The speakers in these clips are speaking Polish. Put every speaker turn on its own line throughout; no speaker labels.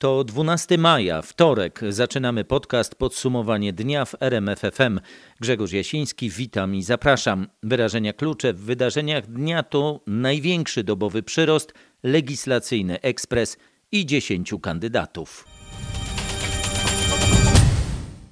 To 12 maja, wtorek. Zaczynamy podcast Podsumowanie dnia w RMFFM. Grzegorz Jasiński, witam i zapraszam. Wyrażenia klucze w wydarzeniach dnia to największy dobowy przyrost, legislacyjny ekspres i 10 kandydatów.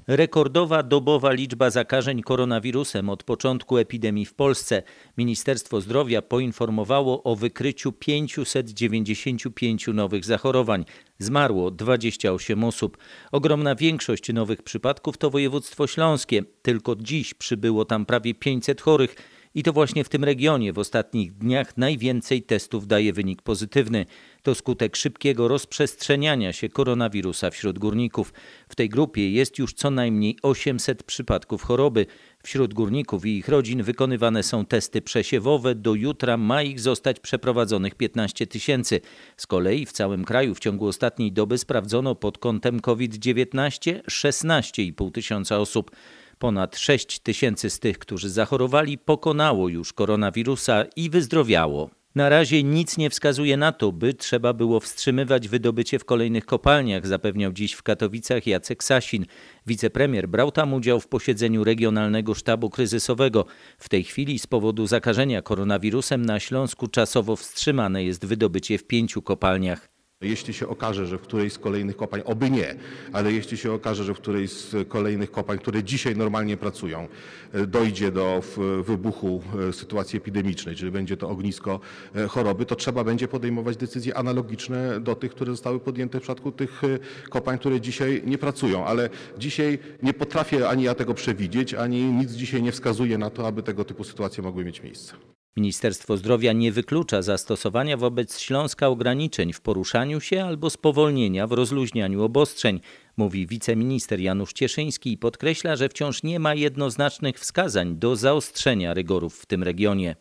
Rekordowa dobowa liczba zakażeń koronawirusem od początku epidemii w Polsce. Ministerstwo Zdrowia poinformowało o wykryciu 595 nowych zachorowań. Zmarło 28 osób. Ogromna większość nowych przypadków to województwo śląskie. Tylko dziś przybyło tam prawie 500 chorych. I to właśnie w tym regionie w ostatnich dniach najwięcej testów daje wynik pozytywny. To skutek szybkiego rozprzestrzeniania się koronawirusa wśród górników. W tej grupie jest już co najmniej 800 przypadków choroby. Wśród górników i ich rodzin wykonywane są testy przesiewowe. Do jutra ma ich zostać przeprowadzonych 15 tysięcy. Z kolei w całym kraju w ciągu ostatniej doby sprawdzono pod kątem COVID-19 16,5 tysiąca osób. Ponad 6 tysięcy z tych, którzy zachorowali, pokonało już koronawirusa i wyzdrowiało. Na razie nic nie wskazuje na to, by trzeba było wstrzymywać wydobycie w kolejnych kopalniach, zapewniał dziś w Katowicach Jacek Sasin. Wicepremier brał tam udział w posiedzeniu Regionalnego Sztabu Kryzysowego. W tej chwili z powodu zakażenia koronawirusem na Śląsku czasowo wstrzymane jest wydobycie w pięciu kopalniach.
Jeśli się okaże, że w którejś z kolejnych kopań, oby nie, ale jeśli się okaże, że w którejś z kolejnych kopań, które dzisiaj normalnie pracują, e, dojdzie do wybuchu e, sytuacji epidemicznej, czyli będzie to ognisko e, choroby, to trzeba będzie podejmować decyzje analogiczne do tych, które zostały podjęte w przypadku tych kopań, które dzisiaj nie pracują. Ale dzisiaj nie potrafię ani ja tego przewidzieć, ani nic dzisiaj nie wskazuje na to, aby tego typu sytuacje mogły mieć miejsce.
Ministerstwo Zdrowia nie wyklucza zastosowania wobec Śląska ograniczeń w poruszaniu się albo spowolnienia w rozluźnianiu obostrzeń, mówi wiceminister Janusz Cieszyński i podkreśla, że wciąż nie ma jednoznacznych wskazań do zaostrzenia rygorów w tym regionie.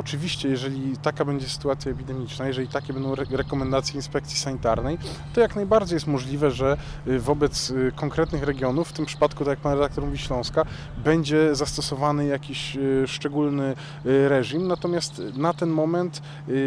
Oczywiście, jeżeli taka będzie sytuacja epidemiczna, jeżeli takie będą re rekomendacje inspekcji sanitarnej, to jak najbardziej jest możliwe, że y, wobec y, konkretnych regionów, w tym przypadku, tak jak pan redaktor mówi, Śląska, będzie zastosowany jakiś y, szczególny reżim. Natomiast na ten moment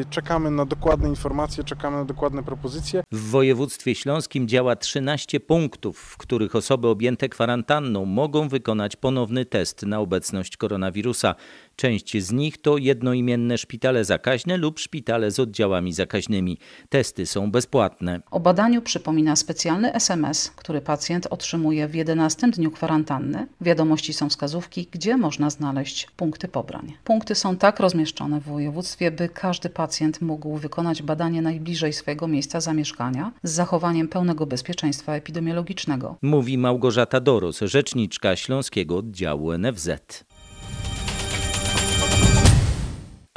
czekamy na dokładne informacje, czekamy na dokładne propozycje.
W województwie śląskim działa 13 punktów, w których osoby objęte kwarantanną mogą wykonać ponowny test na obecność koronawirusa. Część z nich to jednoimienne szpitale zakaźne lub szpitale z oddziałami zakaźnymi. Testy są bezpłatne.
O badaniu przypomina specjalny SMS, który pacjent otrzymuje w 11 dniu kwarantanny. Wiadomości są wskazówki, gdzie można znaleźć punkty pobrań. Punkty są tak rozmieszczone w województwie, by każdy pacjent mógł wykonać badanie najbliżej swojego miejsca zamieszkania z zachowaniem pełnego bezpieczeństwa epidemiologicznego.
Mówi Małgorzata Doros, rzeczniczka Śląskiego Oddziału NFZ.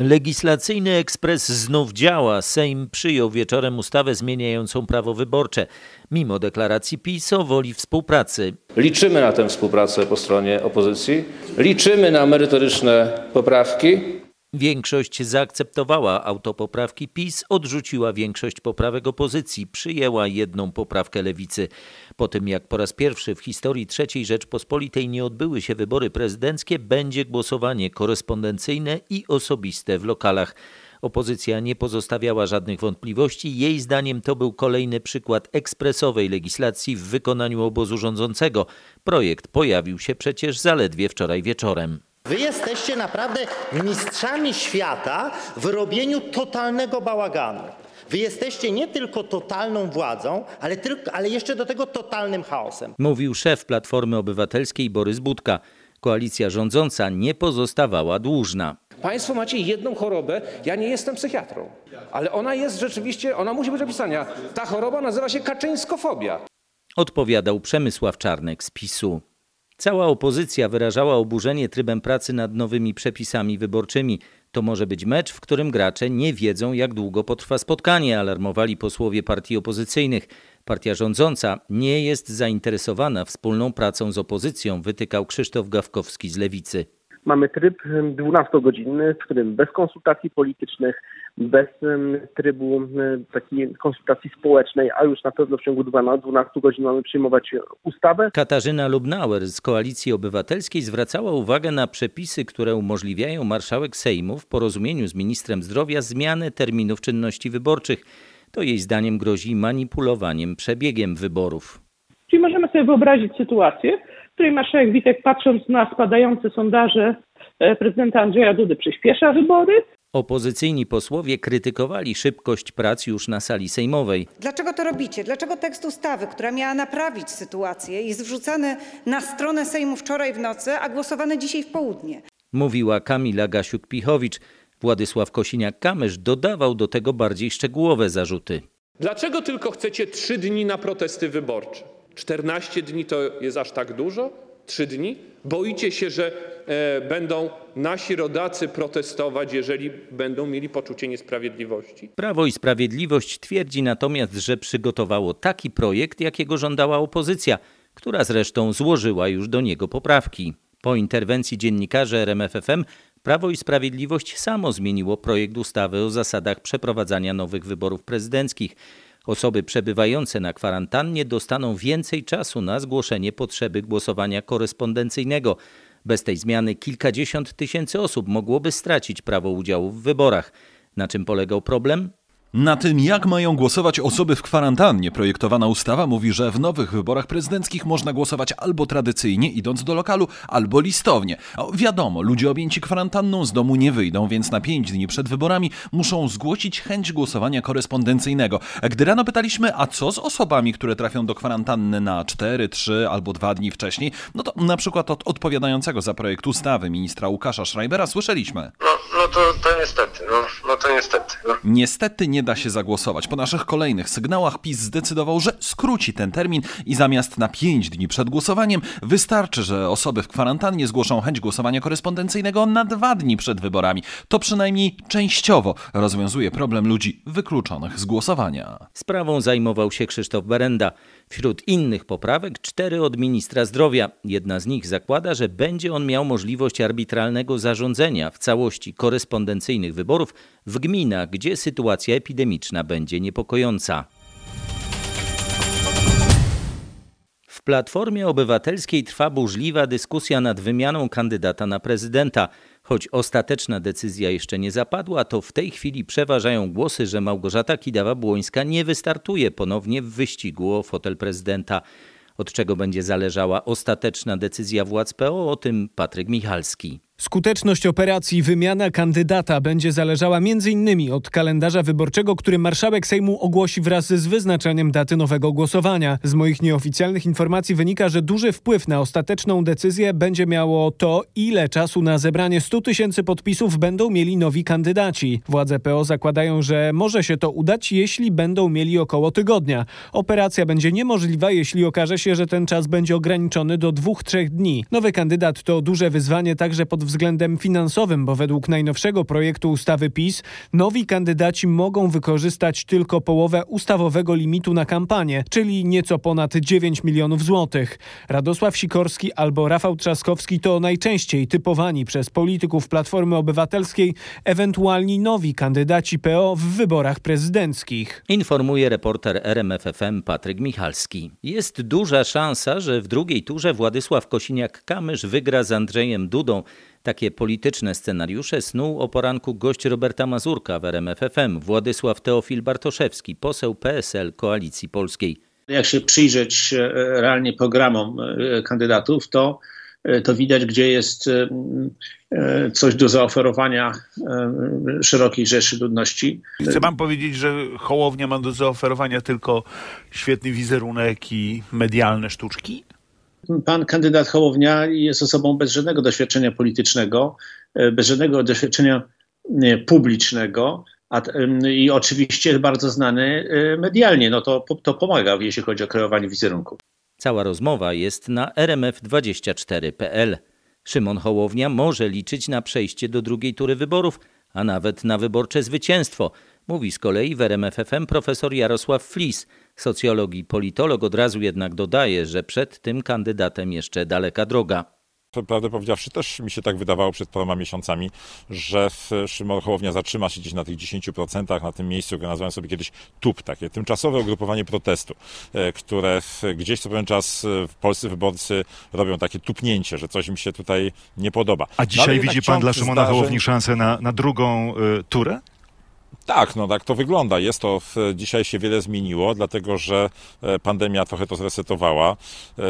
Legislacyjny ekspres znów działa. Sejm przyjął wieczorem ustawę zmieniającą prawo wyborcze, mimo deklaracji PiS o woli współpracy.
Liczymy na tę współpracę po stronie opozycji, liczymy na merytoryczne poprawki.
Większość zaakceptowała autopoprawki PiS, odrzuciła większość poprawek opozycji, przyjęła jedną poprawkę lewicy. Po tym jak po raz pierwszy w historii III Rzeczpospolitej nie odbyły się wybory prezydenckie, będzie głosowanie korespondencyjne i osobiste w lokalach. Opozycja nie pozostawiała żadnych wątpliwości. Jej zdaniem to był kolejny przykład ekspresowej legislacji w wykonaniu obozu rządzącego. Projekt pojawił się przecież zaledwie wczoraj wieczorem.
Wy jesteście naprawdę mistrzami świata w robieniu totalnego bałaganu. Wy jesteście nie tylko totalną władzą, ale, tylko, ale jeszcze do tego totalnym chaosem.
Mówił szef Platformy Obywatelskiej Borys Budka. Koalicja rządząca nie pozostawała dłużna.
Państwo macie jedną chorobę. Ja nie jestem psychiatrą, ale ona jest rzeczywiście, ona musi być opisana. Ta choroba nazywa się kaczyńskofobia.
Odpowiadał Przemysław Czarnek z PiSu. Cała opozycja wyrażała oburzenie trybem pracy nad nowymi przepisami wyborczymi. To może być mecz, w którym gracze nie wiedzą, jak długo potrwa spotkanie, alarmowali posłowie partii opozycyjnych. Partia rządząca nie jest zainteresowana wspólną pracą z opozycją, wytykał Krzysztof Gawkowski z Lewicy.
Mamy tryb 12-godzinny, w którym bez konsultacji politycznych, bez trybu takiej konsultacji społecznej, a już na pewno w ciągu 12 godzin mamy przyjmować ustawę.
Katarzyna Lubnauer z Koalicji Obywatelskiej zwracała uwagę na przepisy, które umożliwiają marszałek Sejmu w porozumieniu z ministrem zdrowia zmianę terminów czynności wyborczych. To jej zdaniem grozi manipulowaniem przebiegiem wyborów.
Czyli możemy sobie wyobrazić sytuację, w której marszałek Witek patrząc na spadające sondaże e, prezydenta Andrzeja Dudy przyspiesza wybory,
Opozycyjni posłowie krytykowali szybkość prac już na sali sejmowej.
Dlaczego to robicie? Dlaczego tekst ustawy, która miała naprawić sytuację, jest wrzucany na stronę Sejmu wczoraj w nocy, a głosowany dzisiaj w południe?
Mówiła Kamila Gasiuk-Pichowicz. Władysław Kosiniak-Kamysz dodawał do tego bardziej szczegółowe zarzuty.
Dlaczego tylko chcecie trzy dni na protesty wyborcze? 14 dni to jest aż tak dużo? Trzy dni? Boicie się, że e, będą nasi rodacy protestować, jeżeli będą mieli poczucie niesprawiedliwości?
Prawo i Sprawiedliwość twierdzi natomiast, że przygotowało taki projekt, jakiego żądała opozycja, która zresztą złożyła już do niego poprawki. Po interwencji dziennikarzy RMFFM Prawo i Sprawiedliwość samo zmieniło projekt ustawy o zasadach przeprowadzania nowych wyborów prezydenckich. Osoby przebywające na kwarantannie dostaną więcej czasu na zgłoszenie potrzeby głosowania korespondencyjnego. Bez tej zmiany kilkadziesiąt tysięcy osób mogłoby stracić prawo udziału w wyborach. Na czym polegał problem?
Na tym, jak mają głosować osoby w kwarantannie, projektowana ustawa mówi, że w nowych wyborach prezydenckich można głosować albo tradycyjnie, idąc do lokalu, albo listownie. O, wiadomo, ludzie objęci kwarantanną z domu nie wyjdą, więc na pięć dni przed wyborami muszą zgłosić chęć głosowania korespondencyjnego. Gdy rano pytaliśmy, a co z osobami, które trafią do kwarantanny na 4, 3 albo 2 dni wcześniej, no to na przykład od odpowiadającego za projekt ustawy ministra Łukasza Schreibera słyszeliśmy.
No, no to, to niestety, no, no to niestety. No.
Niestety nie da się zagłosować. Po naszych kolejnych sygnałach PiS zdecydował, że skróci ten termin i zamiast na 5 dni przed głosowaniem wystarczy, że osoby w kwarantannie zgłoszą chęć głosowania korespondencyjnego na 2 dni przed wyborami. To przynajmniej częściowo rozwiązuje problem ludzi wykluczonych z głosowania.
Sprawą zajmował się Krzysztof Berenda. Wśród innych poprawek cztery od ministra zdrowia. Jedna z nich zakłada, że będzie on miał możliwość arbitralnego zarządzenia w całości korespondencyjnych wyborów w gminach, gdzie sytuacja epidemiczna będzie niepokojąca. Platformie Obywatelskiej trwa burzliwa dyskusja nad wymianą kandydata na prezydenta. Choć ostateczna decyzja jeszcze nie zapadła, to w tej chwili przeważają głosy, że Małgorzata Kidawa-Błońska nie wystartuje ponownie w wyścigu o fotel prezydenta. Od czego będzie zależała ostateczna decyzja władz PO, o tym Patryk Michalski.
Skuteczność operacji wymiana kandydata będzie zależała m.in. od kalendarza wyborczego, który marszałek Sejmu ogłosi wraz z wyznaczeniem daty nowego głosowania. Z moich nieoficjalnych informacji wynika, że duży wpływ na ostateczną decyzję będzie miało to, ile czasu na zebranie 100 tysięcy podpisów będą mieli nowi kandydaci. Władze PO zakładają, że może się to udać, jeśli będą mieli około tygodnia. Operacja będzie niemożliwa, jeśli okaże się, że ten czas będzie ograniczony do dwóch, trzech dni. Nowy kandydat to duże wyzwanie także pod względem finansowym, bo według najnowszego projektu ustawy PiS nowi kandydaci mogą wykorzystać tylko połowę ustawowego limitu na kampanię, czyli nieco ponad 9 milionów złotych. Radosław Sikorski albo Rafał Trzaskowski to najczęściej typowani przez polityków Platformy Obywatelskiej ewentualni nowi kandydaci PO w wyborach prezydenckich.
Informuje reporter RMFFM Patryk Michalski. Jest duża szansa, że w drugiej turze Władysław Kosiniak-Kamysz wygra z Andrzejem Dudą. Takie polityczne scenariusze snuł o poranku gość Roberta Mazurka w RMFFM, Władysław Teofil Bartoszewski, poseł PSL Koalicji Polskiej.
Jak się przyjrzeć e, realnie programom e, kandydatów, to, e, to widać, gdzie jest coś do zaoferowania szerokiej rzeszy ludności.
Chcę pan powiedzieć, że Hołownia ma do zaoferowania tylko świetny wizerunek i medialne sztuczki?
Pan kandydat Hołownia jest osobą bez żadnego doświadczenia politycznego, e, bez żadnego doświadczenia publicznego a, i oczywiście bardzo znany e, medialnie. No to, to pomaga, jeśli chodzi o kreowanie wizerunku.
Cała rozmowa jest na rmf24.pl. Szymon Hołownia może liczyć na przejście do drugiej tury wyborów, a nawet na wyborcze zwycięstwo, mówi z kolei w RMFFM profesor Jarosław Flis, Socjolog i politolog od razu jednak dodaje, że przed tym kandydatem jeszcze daleka droga.
Prawdę powiedziawszy, też mi się tak wydawało przed paroma miesiącami, że Szymon Hołownia zatrzyma się gdzieś na tych 10%, na tym miejscu, które nazwałem sobie kiedyś TUP, takie tymczasowe ugrupowanie protestu, e, które gdzieś co pewien czas w polscy wyborcy robią takie tupnięcie, że coś im się tutaj nie podoba.
A dzisiaj no, widzi pan dla Szymona zdarzeń... Hołowni szansę na, na drugą y, turę?
Tak, no tak to wygląda. Jest to, dzisiaj się wiele zmieniło, dlatego że e, pandemia trochę to zresetowała. E,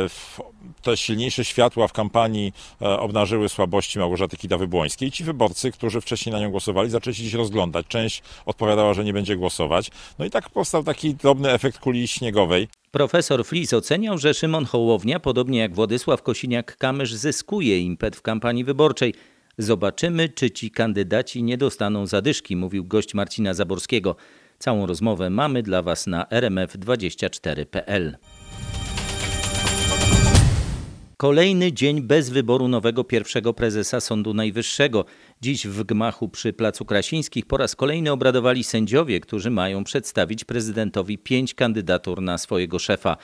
te silniejsze światła w kampanii e, obnażyły słabości Małgorzaty Kidawy-Błońskiej. Ci wyborcy, którzy wcześniej na nią głosowali, zaczęli się dziś rozglądać. Część odpowiadała, że nie będzie głosować. No i tak powstał taki drobny efekt kuli śniegowej.
Profesor Flis oceniał, że Szymon Hołownia, podobnie jak Władysław Kosiniak-Kamysz, zyskuje impet w kampanii wyborczej. Zobaczymy, czy ci kandydaci nie dostaną zadyszki, mówił gość Marcina Zaborskiego. Całą rozmowę mamy dla Was na rmf24.pl. Kolejny dzień bez wyboru nowego pierwszego prezesa Sądu Najwyższego. Dziś w gmachu przy Placu Krasińskich po raz kolejny obradowali sędziowie, którzy mają przedstawić prezydentowi pięć kandydatur na swojego szefa.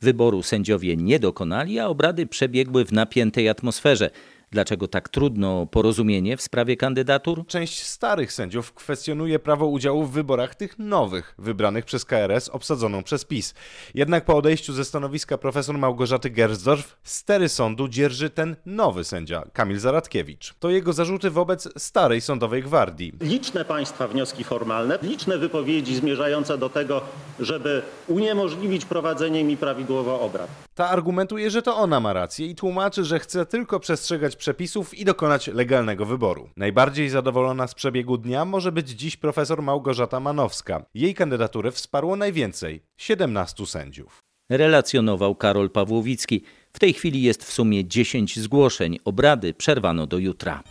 Wyboru sędziowie nie dokonali, a obrady przebiegły w napiętej atmosferze. Dlaczego tak trudno porozumienie w sprawie kandydatur?
Część starych sędziów kwestionuje prawo udziału w wyborach tych nowych, wybranych przez KRS, obsadzoną przez PiS. Jednak po odejściu ze stanowiska profesor Małgorzaty Gersdorf stery sądu dzierży ten nowy sędzia, Kamil Zaradkiewicz. To jego zarzuty wobec starej sądowej gwardii.
Liczne państwa wnioski formalne, liczne wypowiedzi zmierzające do tego, żeby uniemożliwić prowadzenie mi prawidłowo obrad.
Ta argumentuje, że to ona ma rację i tłumaczy, że chce tylko przestrzegać przepisów i dokonać legalnego wyboru. Najbardziej zadowolona z przebiegu dnia może być dziś profesor Małgorzata Manowska. Jej kandydaturę wsparło najwięcej 17 sędziów.
Relacjonował Karol Pawłowicki. W tej chwili jest w sumie 10 zgłoszeń. Obrady przerwano do jutra.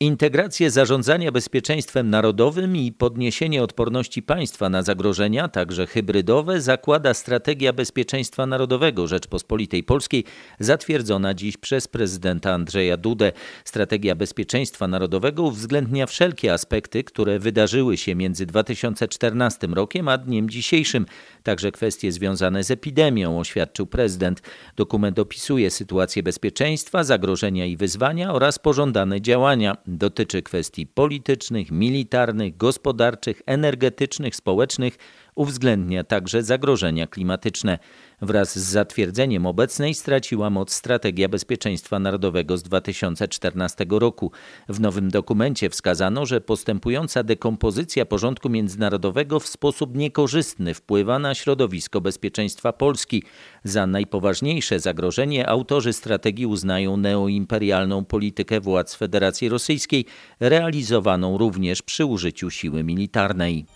Integrację zarządzania bezpieczeństwem narodowym i podniesienie odporności państwa na zagrożenia, także hybrydowe, zakłada strategia bezpieczeństwa narodowego Rzeczpospolitej Polskiej, zatwierdzona dziś przez prezydenta Andrzeja Dudę. Strategia bezpieczeństwa narodowego uwzględnia wszelkie aspekty, które wydarzyły się między 2014 rokiem a dniem dzisiejszym, także kwestie związane z epidemią, oświadczył prezydent. Dokument opisuje sytuację bezpieczeństwa, zagrożenia i wyzwania oraz pożądane działania. Dotyczy kwestii politycznych, militarnych, gospodarczych, energetycznych, społecznych, uwzględnia także zagrożenia klimatyczne. Wraz z zatwierdzeniem obecnej straciła moc Strategia Bezpieczeństwa Narodowego z 2014 roku. W nowym dokumencie wskazano, że postępująca dekompozycja porządku międzynarodowego w sposób niekorzystny wpływa na środowisko bezpieczeństwa Polski. Za najpoważniejsze zagrożenie autorzy strategii uznają neoimperialną politykę władz Federacji Rosyjskiej, realizowaną również przy użyciu siły militarnej.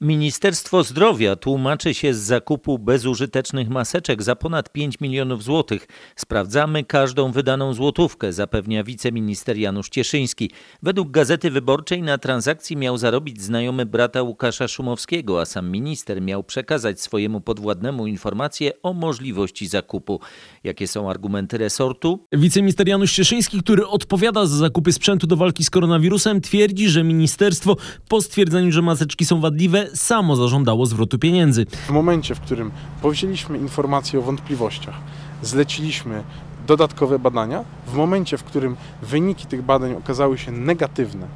Ministerstwo Zdrowia tłumaczy się z zakupu bezużytecznych maseczek za ponad 5 milionów złotych. Sprawdzamy każdą wydaną złotówkę, zapewnia wiceminister Janusz Cieszyński. Według Gazety Wyborczej na transakcji miał zarobić znajomy brata Łukasza Szumowskiego, a sam minister miał przekazać swojemu podwładnemu informacje o możliwości zakupu. Jakie są argumenty resortu?
Wiceminister Janusz Cieszyński, który odpowiada za zakupy sprzętu do walki z koronawirusem, twierdzi, że ministerstwo po stwierdzeniu, że maseczki są wadliwe, samo zażądało zwrotu pieniędzy.
W momencie, w którym powzięliśmy informacje o wątpliwościach, zleciliśmy dodatkowe badania, w momencie, w którym wyniki tych badań okazały się negatywne,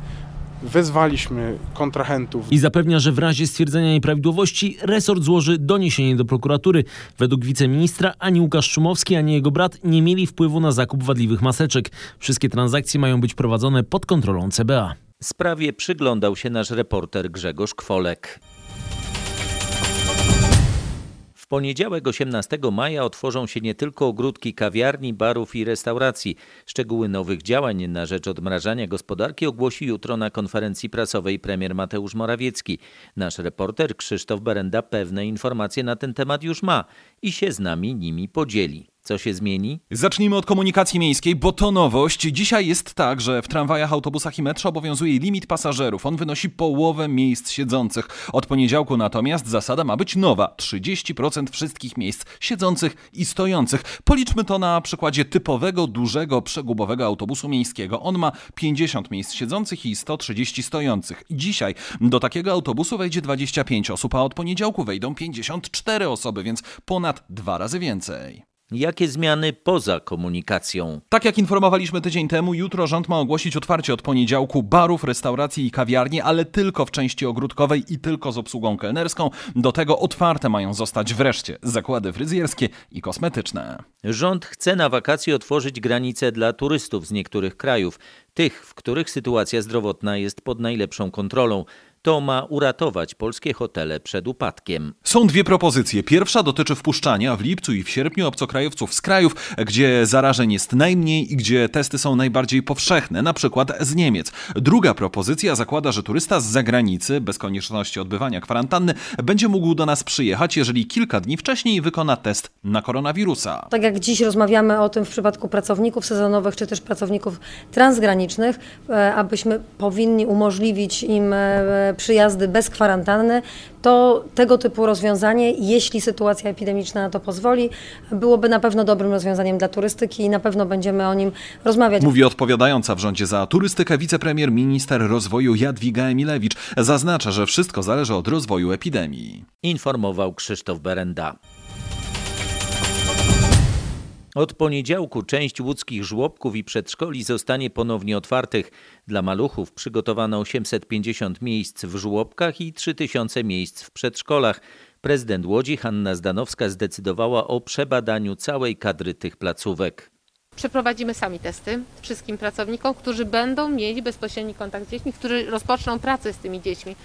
wezwaliśmy kontrahentów.
I zapewnia, że w razie stwierdzenia nieprawidłowości resort złoży doniesienie do prokuratury. Według wiceministra ani Łukasz Szumowski, ani jego brat nie mieli wpływu na zakup wadliwych maseczek. Wszystkie transakcje mają być prowadzone pod kontrolą CBA.
Sprawie przyglądał się nasz reporter Grzegorz Kwolek. W poniedziałek 18 maja otworzą się nie tylko ogródki kawiarni, barów i restauracji. Szczegóły nowych działań na rzecz odmrażania gospodarki ogłosi jutro na konferencji prasowej premier Mateusz Morawiecki. Nasz reporter Krzysztof Berenda pewne informacje na ten temat już ma i się z nami nimi podzieli. Co się zmieni?
Zacznijmy od komunikacji miejskiej, bo to nowość. Dzisiaj jest tak, że w tramwajach, autobusach i metrze obowiązuje limit pasażerów. On wynosi połowę miejsc siedzących. Od poniedziałku natomiast zasada ma być nowa. 30% wszystkich miejsc siedzących i stojących. Policzmy to na przykładzie typowego, dużego, przegubowego autobusu miejskiego. On ma 50 miejsc siedzących i 130 stojących. Dzisiaj do takiego autobusu wejdzie 25 osób, a od poniedziałku wejdą 54 osoby, więc ponad dwa razy więcej.
Jakie zmiany poza komunikacją?
Tak jak informowaliśmy tydzień temu, jutro rząd ma ogłosić otwarcie od poniedziałku barów, restauracji i kawiarni, ale tylko w części ogródkowej i tylko z obsługą kelnerską. Do tego otwarte mają zostać wreszcie zakłady fryzjerskie i kosmetyczne.
Rząd chce na wakacje otworzyć granice dla turystów z niektórych krajów, tych, w których sytuacja zdrowotna jest pod najlepszą kontrolą. To ma uratować polskie hotele przed upadkiem.
Są dwie propozycje. Pierwsza dotyczy wpuszczania w lipcu i w sierpniu obcokrajowców z krajów, gdzie zarażeń jest najmniej i gdzie testy są najbardziej powszechne, na przykład z Niemiec. Druga propozycja zakłada, że turysta z zagranicy, bez konieczności odbywania kwarantanny, będzie mógł do nas przyjechać, jeżeli kilka dni wcześniej wykona test na koronawirusa.
Tak jak dziś rozmawiamy o tym w przypadku pracowników sezonowych czy też pracowników transgranicznych, e, abyśmy powinni umożliwić im e, przyjazdy bez kwarantanny, to tego typu rozwiązanie, jeśli sytuacja epidemiczna na to pozwoli, byłoby na pewno dobrym rozwiązaniem dla turystyki i na pewno będziemy o nim rozmawiać.
Mówi odpowiadająca w rządzie za turystykę wicepremier minister rozwoju Jadwiga Emilewicz. Zaznacza, że wszystko zależy od rozwoju epidemii.
Informował Krzysztof Berenda. Od poniedziałku część łódzkich żłobków i przedszkoli zostanie ponownie otwartych. Dla maluchów przygotowano 850 miejsc w żłobkach i 3000 miejsc w przedszkolach. Prezydent Łodzi Hanna Zdanowska zdecydowała o przebadaniu całej kadry tych placówek.
Przeprowadzimy sami testy wszystkim pracownikom, którzy będą mieli bezpośredni kontakt z dziećmi, którzy rozpoczną pracę z tymi dziećmi.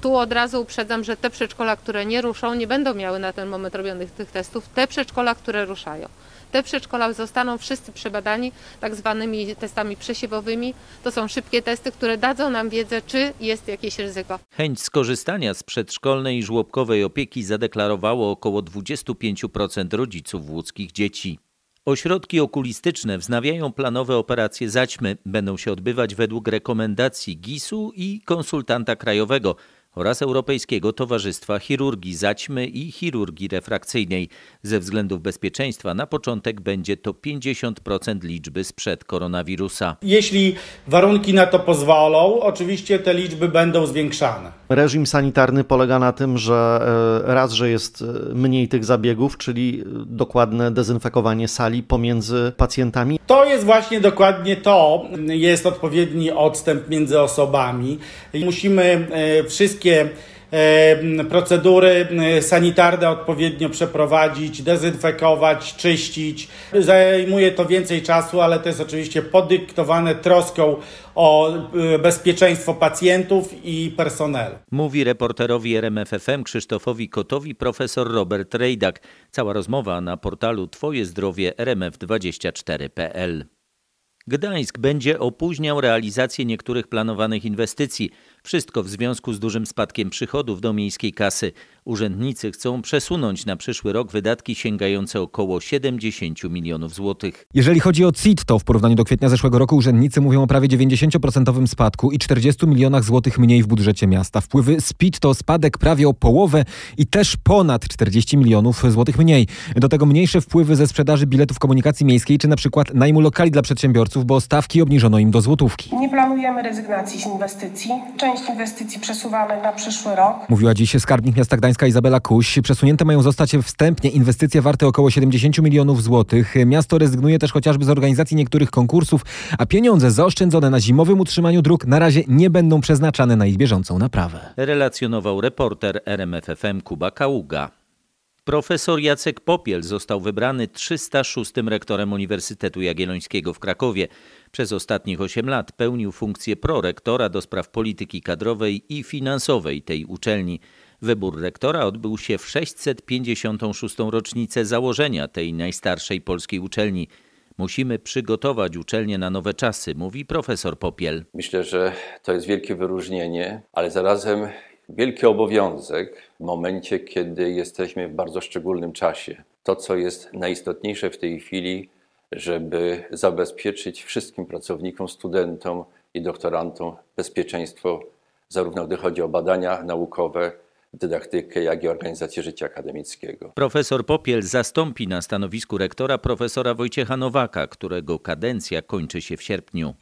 Tu od razu uprzedzam, że te przedszkola, które nie ruszą, nie będą miały na ten moment robionych tych testów. Te przedszkola, które ruszają. Te przedszkola zostaną wszyscy przebadani tak zwanymi testami przesiewowymi. To są szybkie testy, które dadzą nam wiedzę, czy jest jakieś ryzyko.
Chęć skorzystania z przedszkolnej i żłobkowej opieki zadeklarowało około 25% rodziców łódzkich dzieci. Ośrodki okulistyczne wznawiają planowe operacje zaćmy. Będą się odbywać według rekomendacji GIS-u i konsultanta krajowego oraz Europejskiego Towarzystwa Chirurgii Zaćmy i Chirurgii Refrakcyjnej. Ze względów bezpieczeństwa na początek będzie to 50% liczby sprzed koronawirusa.
Jeśli warunki na to pozwolą, oczywiście te liczby będą zwiększane.
Reżim sanitarny polega na tym, że e, raz, że jest e, mniej tych zabiegów, czyli dokładne dezynfekowanie sali pomiędzy pacjentami.
To jest właśnie dokładnie to. Jest odpowiedni odstęp między osobami. Musimy e, wszystkie procedury sanitarne odpowiednio przeprowadzić, dezynfekować, czyścić. Zajmuje to więcej czasu, ale to jest oczywiście podyktowane troską o bezpieczeństwo pacjentów i personelu.
Mówi reporterowi RMFFM Krzysztofowi Kotowi profesor Robert Rejdak. Cała rozmowa na portalu Twoje zdrowie rmf24.pl. Gdańsk będzie opóźniał realizację niektórych planowanych inwestycji. Wszystko w związku z dużym spadkiem przychodów do miejskiej kasy. Urzędnicy chcą przesunąć na przyszły rok wydatki sięgające około 70 milionów złotych.
Jeżeli chodzi o CIT, to w porównaniu do kwietnia zeszłego roku urzędnicy mówią o prawie 90% spadku i 40 milionach złotych mniej w budżecie miasta. Wpływy z PIT to spadek prawie o połowę i też ponad 40 milionów złotych mniej. Do tego mniejsze wpływy ze sprzedaży biletów komunikacji miejskiej czy na przykład najmu lokali dla przedsiębiorców, bo stawki obniżono im do złotówki.
Nie planujemy rezygnacji z inwestycji. Część inwestycji przesuwamy na przyszły rok.
Mówiła dziś skarbnik miasta Gdańska Izabela Kuś. Przesunięte mają zostać wstępnie inwestycje warte około 70 milionów złotych. Miasto rezygnuje też chociażby z organizacji niektórych konkursów, a pieniądze zaoszczędzone na zimowym utrzymaniu dróg na razie nie będą przeznaczane na ich bieżącą naprawę.
Relacjonował reporter RMFFM Kuba Kaługa. Profesor Jacek Popiel został wybrany 306. rektorem Uniwersytetu Jagiellońskiego w Krakowie. Przez ostatnich 8 lat pełnił funkcję prorektora do spraw polityki kadrowej i finansowej tej uczelni. Wybór rektora odbył się w 656. rocznicę założenia tej najstarszej polskiej uczelni. Musimy przygotować uczelnię na nowe czasy, mówi profesor Popiel.
Myślę, że to jest wielkie wyróżnienie, ale zarazem wielki obowiązek w momencie, kiedy jesteśmy w bardzo szczególnym czasie. To, co jest najistotniejsze w tej chwili, żeby zabezpieczyć wszystkim pracownikom, studentom i doktorantom bezpieczeństwo, zarówno gdy chodzi o badania naukowe, dydaktykę, jak i organizację życia akademickiego.
Profesor Popiel zastąpi na stanowisku rektora profesora Wojciecha Nowaka, którego kadencja kończy się w sierpniu.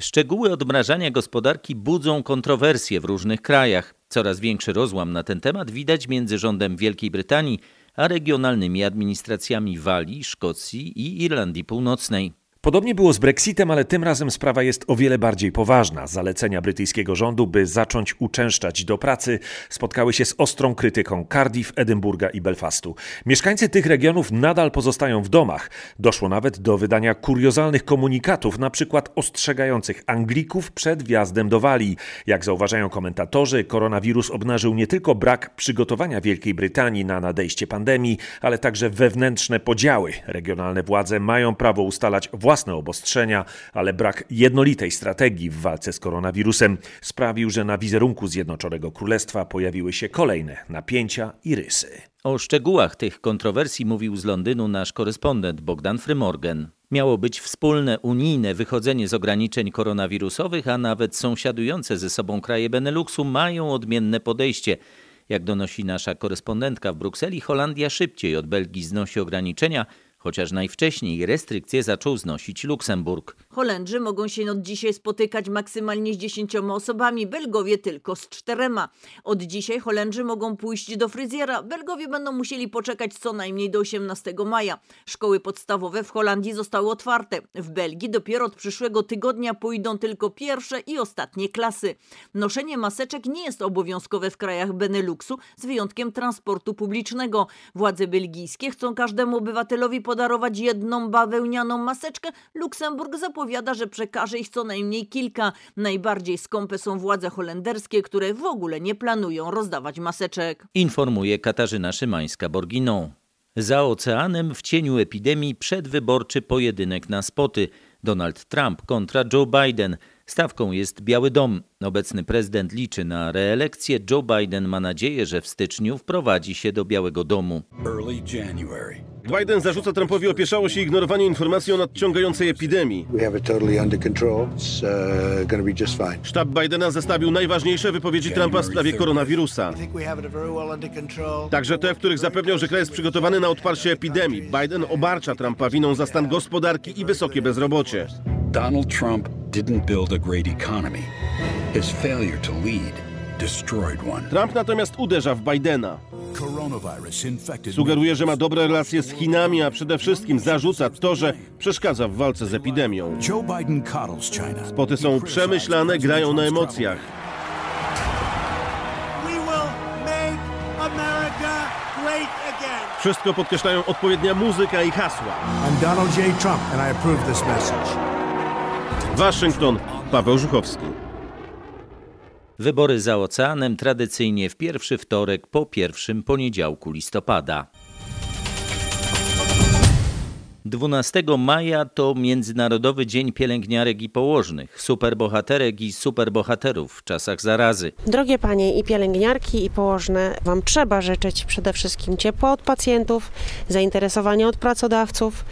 Szczegóły odmrażania gospodarki budzą kontrowersje w różnych krajach. Coraz większy rozłam na ten temat widać między rządem Wielkiej Brytanii a regionalnymi administracjami Walii, Szkocji i Irlandii Północnej.
Podobnie było z Brexitem, ale tym razem sprawa jest o wiele bardziej poważna. Zalecenia brytyjskiego rządu, by zacząć uczęszczać do pracy, spotkały się z ostrą krytyką Cardiff, Edynburga i Belfastu. Mieszkańcy tych regionów nadal pozostają w domach. Doszło nawet do wydania kuriozalnych komunikatów, na przykład ostrzegających Anglików przed wjazdem do Walii. Jak zauważają komentatorzy, koronawirus obnażył nie tylko brak przygotowania Wielkiej Brytanii na nadejście pandemii, ale także wewnętrzne podziały. Regionalne władze mają prawo ustalać własne obostrzenia, ale brak jednolitej strategii w walce z koronawirusem sprawił, że na wizerunku Zjednoczonego Królestwa pojawiły się kolejne napięcia i rysy.
O szczegółach tych kontrowersji mówił z Londynu nasz korespondent Bogdan Frymorgan. Miało być wspólne unijne wychodzenie z ograniczeń koronawirusowych, a nawet sąsiadujące ze sobą kraje Beneluxu mają odmienne podejście. Jak donosi nasza korespondentka w Brukseli, Holandia szybciej od Belgii znosi ograniczenia, chociaż najwcześniej restrykcje zaczął znosić Luksemburg.
Holendrzy mogą się od dzisiaj spotykać maksymalnie z dziesięcioma osobami, Belgowie tylko z czterema. Od dzisiaj Holendrzy mogą pójść do fryzjera, Belgowie będą musieli poczekać co najmniej do 18 maja. Szkoły podstawowe w Holandii zostały otwarte. W Belgii dopiero od przyszłego tygodnia pójdą tylko pierwsze i ostatnie klasy. Noszenie maseczek nie jest obowiązkowe w krajach Beneluxu, z wyjątkiem transportu publicznego. Władze belgijskie chcą każdemu obywatelowi podarować jedną bawełnianą maseczkę. Luksemburg zapowiada, że przekaże ich co najmniej kilka. Najbardziej skąpe są władze holenderskie, które w ogóle nie planują rozdawać maseczek.
Informuje Katarzyna Szymańska-Borginą. Za oceanem w cieniu epidemii przedwyborczy pojedynek na spoty. Donald Trump kontra Joe Biden. Stawką jest Biały Dom. Obecny prezydent liczy na reelekcję. Joe Biden ma nadzieję, że w styczniu wprowadzi się do Białego Domu.
Biden zarzuca Trumpowi opieszałość i ignorowanie informacji o nadciągającej epidemii. Sztab Bidena zestawił najważniejsze wypowiedzi Trumpa w sprawie koronawirusa. Także te, w których zapewniał, że kraj jest przygotowany na odparcie epidemii. Biden obarcza Trumpa winą za stan gospodarki i wysokie bezrobocie.
Donald Trump didn't build a great economy. His failure to lead.
Trump natomiast uderza w Bidena. Sugeruje, że ma dobre relacje z Chinami, a przede wszystkim zarzuca to, że przeszkadza w walce z epidemią. Spoty są przemyślane, grają na emocjach. Wszystko podkreślają odpowiednia muzyka i hasła. Waszyngton, Paweł Żuchowski.
Wybory za oceanem tradycyjnie w pierwszy wtorek po pierwszym poniedziałku listopada. 12 maja to Międzynarodowy Dzień Pielęgniarek i Położnych, superbohaterek i superbohaterów w czasach zarazy.
Drogie panie i pielęgniarki i położne, wam trzeba życzyć przede wszystkim ciepła od pacjentów, zainteresowania od pracodawców,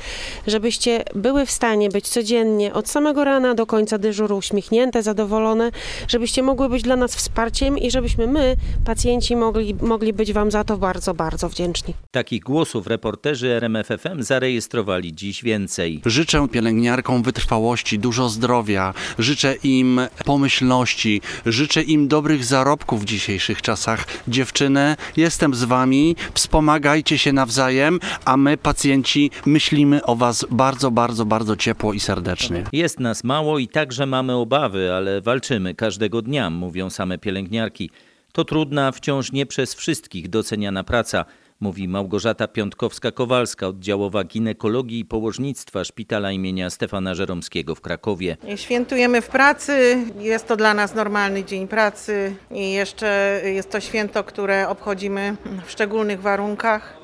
żebyście były w stanie być codziennie od samego rana do końca dyżuru uśmiechnięte, zadowolone, żebyście mogły być dla nas wsparciem i żebyśmy my, pacjenci, mogli, mogli być wam za to bardzo, bardzo wdzięczni.
Takich głosów reporterzy RMFFM zarejestrowali dziś więcej.
Życzę pielęgniarkom wytrwałości, dużo zdrowia, życzę im pomyślności, życzę im dobrych zarobków w dzisiejszych czasach. Dziewczyny, jestem z wami, wspomagajcie się nawzajem, a my, pacjenci, myślimy o was bardzo, bardzo, bardzo ciepło i serdecznie.
Jest nas mało i także mamy obawy, ale walczymy każdego dnia, mówią same pielęgniarki. To trudna, wciąż nie przez wszystkich doceniana praca mówi Małgorzata Piątkowska-Kowalska, oddziałowa ginekologii i położnictwa Szpitala imienia Stefana Żeromskiego w Krakowie.
Świętujemy w pracy, jest to dla nas normalny dzień pracy i jeszcze jest to święto, które obchodzimy w szczególnych warunkach,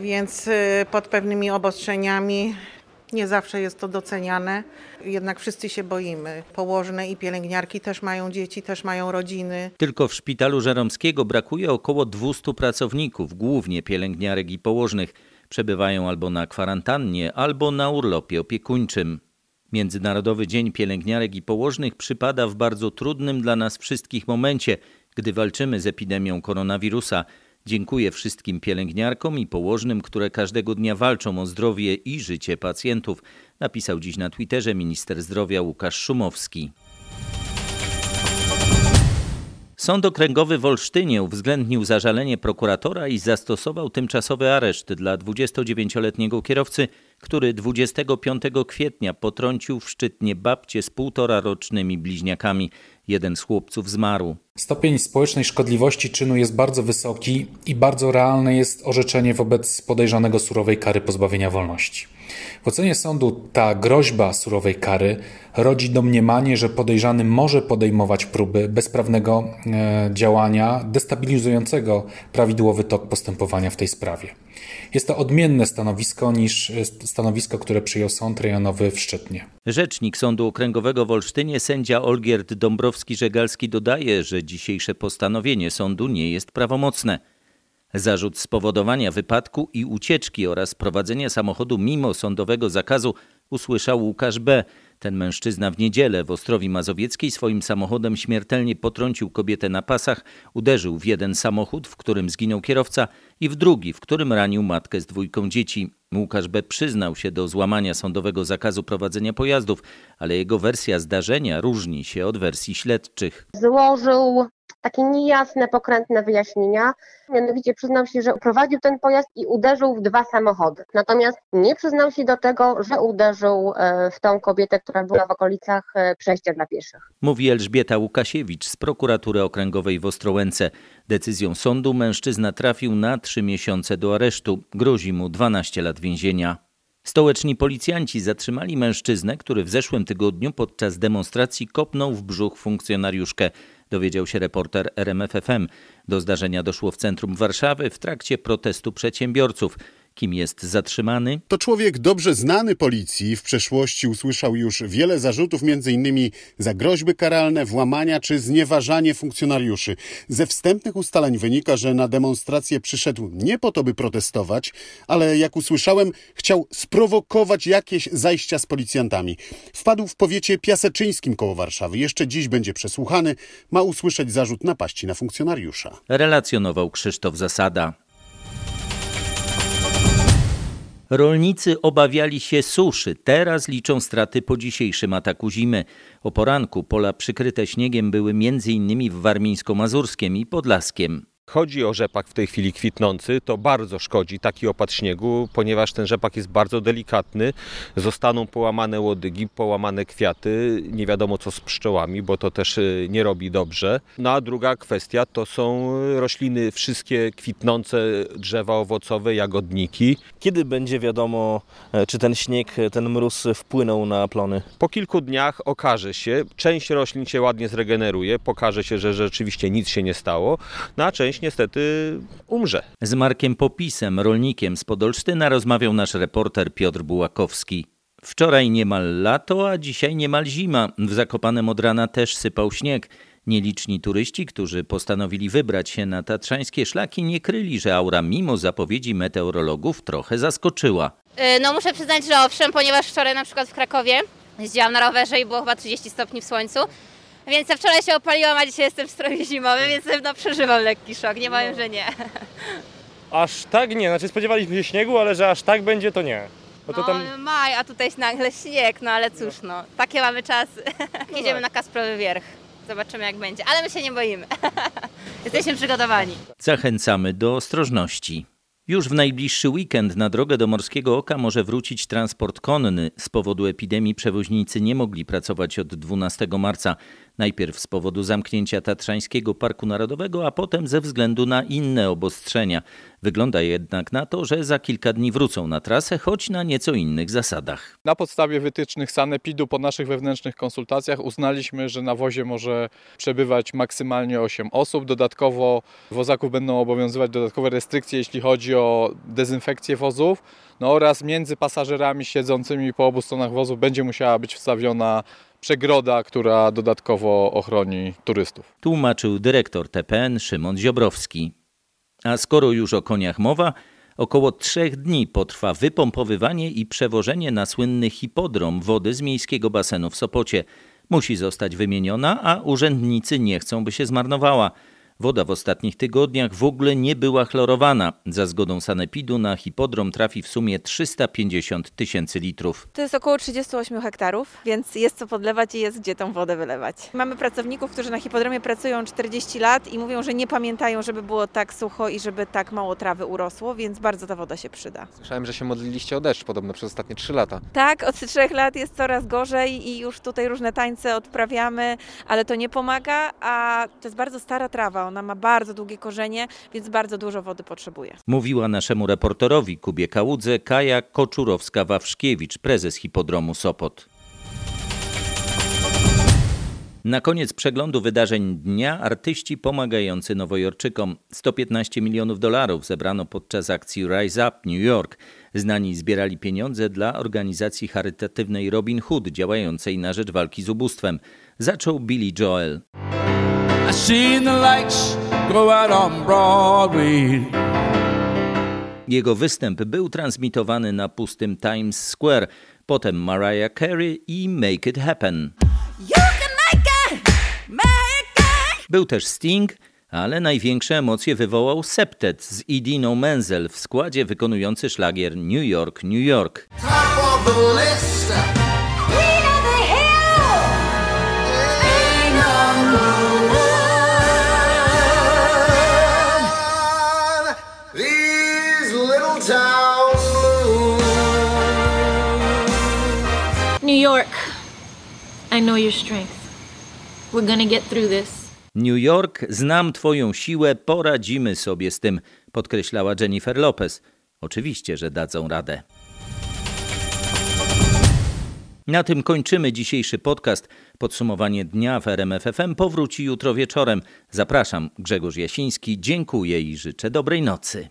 więc pod pewnymi obostrzeniami nie zawsze jest to doceniane, jednak wszyscy się boimy. Położne i pielęgniarki też mają dzieci, też mają rodziny.
Tylko w szpitalu Żeromskiego brakuje około 200 pracowników, głównie pielęgniarek i położnych. Przebywają albo na kwarantannie, albo na urlopie opiekuńczym. Międzynarodowy Dzień Pielęgniarek i Położnych przypada w bardzo trudnym dla nas wszystkich momencie, gdy walczymy z epidemią koronawirusa. Dziękuję wszystkim pielęgniarkom i położnym, które każdego dnia walczą o zdrowie i życie pacjentów, napisał dziś na Twitterze minister zdrowia Łukasz Szumowski. Sąd okręgowy w Olsztynie uwzględnił zażalenie prokuratora i zastosował tymczasowy areszt dla 29-letniego kierowcy, który 25 kwietnia potrącił w Szczytnie babcie z półtora rocznymi bliźniakami. Jeden z chłopców zmarł.
Stopień społecznej szkodliwości czynu jest bardzo wysoki i bardzo realne jest orzeczenie wobec podejrzanego surowej kary pozbawienia wolności. W ocenie sądu ta groźba surowej kary rodzi domniemanie, że podejrzany może podejmować próby bezprawnego e, działania destabilizującego prawidłowy tok postępowania w tej sprawie. Jest to odmienne stanowisko niż e, stanowisko, które przyjął Sąd Rejonowy w Szczytnie.
Rzecznik Sądu Okręgowego w Olsztynie, sędzia Olgierd Dąbrowski-Żegalski dodaje, że dzisiejsze postanowienie sądu nie jest prawomocne. Zarzut spowodowania wypadku i ucieczki oraz prowadzenia samochodu mimo sądowego zakazu usłyszał Łukasz B. Ten mężczyzna w niedzielę w Ostrowi Mazowieckiej swoim samochodem śmiertelnie potrącił kobietę na pasach, uderzył w jeden samochód, w którym zginął kierowca i w drugi, w którym ranił matkę z dwójką dzieci. Łukasz B. przyznał się do złamania sądowego zakazu prowadzenia pojazdów, ale jego wersja zdarzenia różni się od wersji śledczych.
Złożył takie niejasne, pokrętne wyjaśnienia. Mianowicie przyznał się, że prowadził ten pojazd i uderzył w dwa samochody. Natomiast nie przyznał się do tego, że uderzył e, w tą kobietę, która była w okolicach e, przejścia dla pieszych.
Mówi Elżbieta Łukasiewicz z prokuratury okręgowej w Ostrołęce. Decyzją sądu mężczyzna trafił na trzy miesiące do aresztu. Grozi mu 12 lat więzienia. Stołeczni policjanci zatrzymali mężczyznę, który w zeszłym tygodniu podczas demonstracji kopnął w brzuch funkcjonariuszkę dowiedział się reporter RMFFM. Do zdarzenia doszło w centrum Warszawy w trakcie protestu przedsiębiorców. Kim jest zatrzymany?
To człowiek dobrze znany policji. W przeszłości usłyszał już wiele zarzutów, m.in. za groźby karalne, włamania czy znieważanie funkcjonariuszy. Ze wstępnych ustaleń wynika, że na demonstrację przyszedł nie po to, by protestować, ale jak usłyszałem, chciał sprowokować jakieś zajścia z policjantami. Wpadł w powiecie piaseczyńskim koło Warszawy. Jeszcze dziś będzie przesłuchany. Ma usłyszeć zarzut napaści na funkcjonariusza.
Relacjonował Krzysztof Zasada. Rolnicy obawiali się suszy, teraz liczą straty po dzisiejszym ataku zimy. O poranku pola przykryte śniegiem były m.in. w Warmińsko-Mazurskiem i Podlaskiem.
Chodzi o rzepak w tej chwili kwitnący, to bardzo szkodzi taki opad śniegu, ponieważ ten rzepak jest bardzo delikatny. Zostaną połamane łodygi, połamane kwiaty, nie wiadomo co z pszczołami, bo to też y, nie robi dobrze. No a druga kwestia to są rośliny wszystkie kwitnące, drzewa owocowe, jagodniki.
Kiedy będzie wiadomo, e, czy ten śnieg, ten mróz wpłynął na plony?
Po kilku dniach okaże się, część roślin się ładnie zregeneruje, pokaże się, że rzeczywiście nic się nie stało, no a część niestety umrze.
Z Markiem Popisem, rolnikiem z Podolsztyna, rozmawiał nasz reporter Piotr Bułakowski. Wczoraj niemal lato, a dzisiaj niemal zima. W Zakopanem od rana też sypał śnieg. Nieliczni turyści, którzy postanowili wybrać się na tatrzańskie szlaki, nie kryli, że aura mimo zapowiedzi meteorologów trochę zaskoczyła.
No muszę przyznać, że owszem, ponieważ wczoraj na przykład w Krakowie jeździłam na rowerze i było chyba 30 stopni w słońcu. Więc ja wczoraj się opaliłam, a dzisiaj jestem w stroju zimowym, więc no, przeżywam lekki szok, nie powiem, że nie.
Aż tak nie, znaczy spodziewaliśmy się śniegu, ale że aż tak będzie to nie.
Bo to tam... No, maj, a tutaj nagle śnieg, no ale cóż, no, takie mamy czasy. Jedziemy na Kasprowy Wierch. Zobaczymy jak będzie, ale my się nie boimy. Jesteśmy przygotowani.
Zachęcamy do ostrożności. Już w najbliższy weekend na drogę do Morskiego Oka może wrócić transport konny. Z powodu epidemii przewoźnicy nie mogli pracować od 12 marca. Najpierw z powodu zamknięcia Tatrzańskiego Parku Narodowego, a potem ze względu na inne obostrzenia. Wygląda jednak na to, że za kilka dni wrócą na trasę, choć na nieco innych zasadach.
Na podstawie wytycznych Sanepidu po naszych wewnętrznych konsultacjach uznaliśmy, że na wozie może przebywać maksymalnie 8 osób. Dodatkowo wozaków będą obowiązywać dodatkowe restrykcje, jeśli chodzi o dezynfekcję wozów. No oraz między pasażerami siedzącymi po obu stronach wozu będzie musiała być wstawiona przegroda, która dodatkowo ochroni turystów.
Tłumaczył dyrektor TPN Szymon Ziobrowski. A skoro już o koniach mowa, około trzech dni potrwa wypompowywanie i przewożenie na słynny hipodrom wody z miejskiego basenu w Sopocie. Musi zostać wymieniona, a urzędnicy nie chcą, by się zmarnowała. Woda w ostatnich tygodniach w ogóle nie była chlorowana. Za zgodą sanepidu na hipodrom trafi w sumie 350 tysięcy litrów.
To jest około 38 hektarów, więc jest co podlewać i jest gdzie tą wodę wylewać. Mamy pracowników, którzy na hipodromie pracują 40 lat i mówią, że nie pamiętają, żeby było tak sucho i żeby tak mało trawy urosło, więc bardzo ta woda się przyda.
Słyszałem, że się modliliście o deszcz podobno przez ostatnie 3 lata.
Tak, od trzech lat jest coraz gorzej i już tutaj różne tańce odprawiamy, ale to nie pomaga, a to jest bardzo stara trawa, ona ma bardzo długie korzenie, więc bardzo dużo wody potrzebuje.
Mówiła naszemu reporterowi Kubie Kałudze Kaja Koczurowska-Wawrzkiewicz, prezes hipodromu Sopot. Na koniec przeglądu wydarzeń dnia artyści pomagający Nowojorczykom. 115 milionów dolarów zebrano podczas akcji Rise Up New York. Znani zbierali pieniądze dla organizacji charytatywnej Robin Hood działającej na rzecz walki z ubóstwem. Zaczął Billy Joel.
I seen the lights go out on Broadway.
Jego występ był transmitowany na pustym Times Square, potem Mariah Carey i Make It Happen. Był też Sting, ale największe emocje wywołał Septet z Idino Menzel w składzie wykonujący szlagier New York, New York.
New York, I know your strength. We're gonna get through this.
New York, znam Twoją siłę, poradzimy sobie z tym, podkreślała Jennifer Lopez. Oczywiście, że dadzą radę. Na tym kończymy dzisiejszy podcast. Podsumowanie dnia w RMFFM powróci jutro wieczorem. Zapraszam, Grzegorz Jasiński, dziękuję i życzę dobrej nocy.